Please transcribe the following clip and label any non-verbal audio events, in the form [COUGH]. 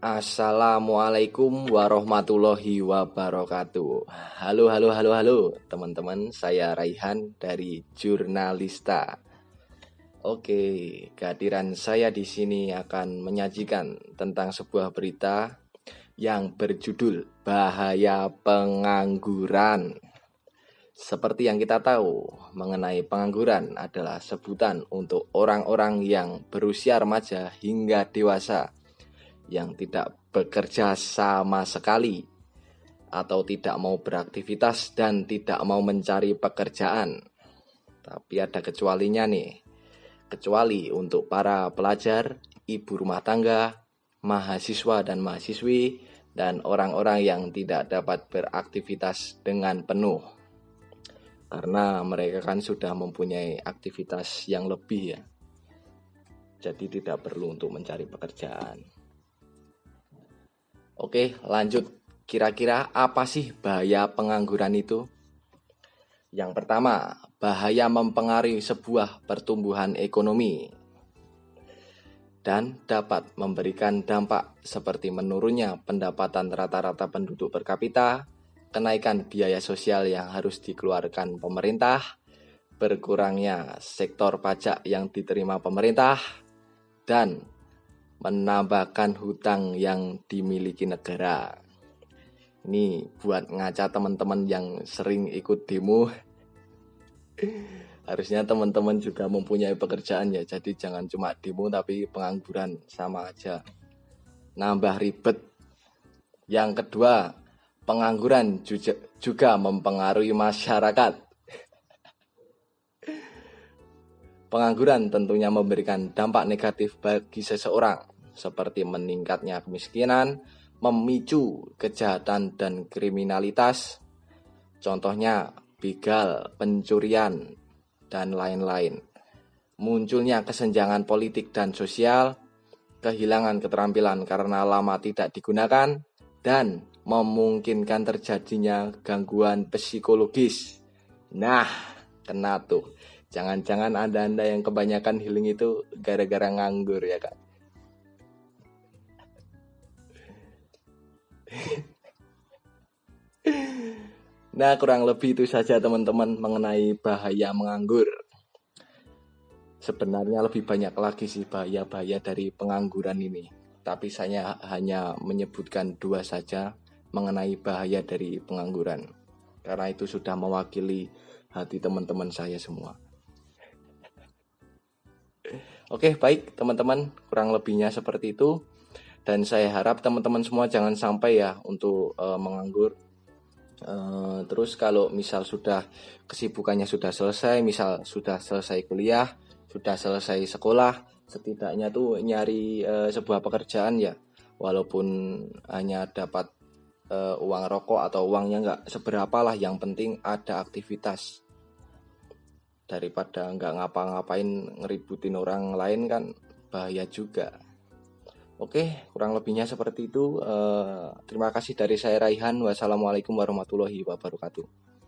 Assalamualaikum warahmatullahi wabarakatuh. Halo, halo, halo, halo, teman-teman. Saya Raihan dari Jurnalista. Oke, kehadiran saya di sini akan menyajikan tentang sebuah berita yang berjudul Bahaya Pengangguran. Seperti yang kita tahu, mengenai pengangguran adalah sebutan untuk orang-orang yang berusia remaja hingga dewasa yang tidak bekerja sama sekali atau tidak mau beraktivitas dan tidak mau mencari pekerjaan. Tapi ada kecualinya nih. Kecuali untuk para pelajar, ibu rumah tangga, mahasiswa dan mahasiswi dan orang-orang yang tidak dapat beraktivitas dengan penuh. Karena mereka kan sudah mempunyai aktivitas yang lebih ya. Jadi tidak perlu untuk mencari pekerjaan. Oke, lanjut. Kira-kira apa sih bahaya pengangguran itu? Yang pertama, bahaya mempengaruhi sebuah pertumbuhan ekonomi dan dapat memberikan dampak seperti menurunnya pendapatan rata-rata penduduk per kapita, kenaikan biaya sosial yang harus dikeluarkan pemerintah, berkurangnya sektor pajak yang diterima pemerintah, dan menambahkan hutang yang dimiliki negara. Ini buat ngaca teman-teman yang sering ikut demo. [LAUGHS] Harusnya teman-teman juga mempunyai pekerjaan ya. Jadi jangan cuma demo tapi pengangguran sama aja. Nambah ribet. Yang kedua, pengangguran juga mempengaruhi masyarakat. [LAUGHS] Pengangguran tentunya memberikan dampak negatif bagi seseorang, seperti meningkatnya kemiskinan, memicu kejahatan dan kriminalitas, contohnya begal, pencurian, dan lain-lain. Munculnya kesenjangan politik dan sosial, kehilangan keterampilan karena lama tidak digunakan, dan memungkinkan terjadinya gangguan psikologis. Nah, kena tuh. Jangan-jangan Anda-Anda yang kebanyakan healing itu gara-gara nganggur ya kak. [LAUGHS] Nah kurang lebih itu saja teman-teman mengenai bahaya menganggur. Sebenarnya lebih banyak lagi sih bahaya-bahaya dari pengangguran ini. Tapi saya hanya menyebutkan dua saja mengenai bahaya dari pengangguran. Karena itu sudah mewakili hati teman-teman saya semua. Oke, baik teman-teman, kurang lebihnya seperti itu. Dan saya harap teman-teman semua jangan sampai ya untuk uh, menganggur. Uh, terus kalau misal sudah kesibukannya sudah selesai, misal sudah selesai kuliah, sudah selesai sekolah, setidaknya tuh nyari uh, sebuah pekerjaan ya, walaupun hanya dapat uh, uang rokok atau uangnya nggak seberapa lah, yang penting ada aktivitas daripada nggak ngapa-ngapain ngeributin orang lain kan bahaya juga. Oke, kurang lebihnya seperti itu. Uh, terima kasih dari saya Raihan. Wassalamualaikum warahmatullahi wabarakatuh.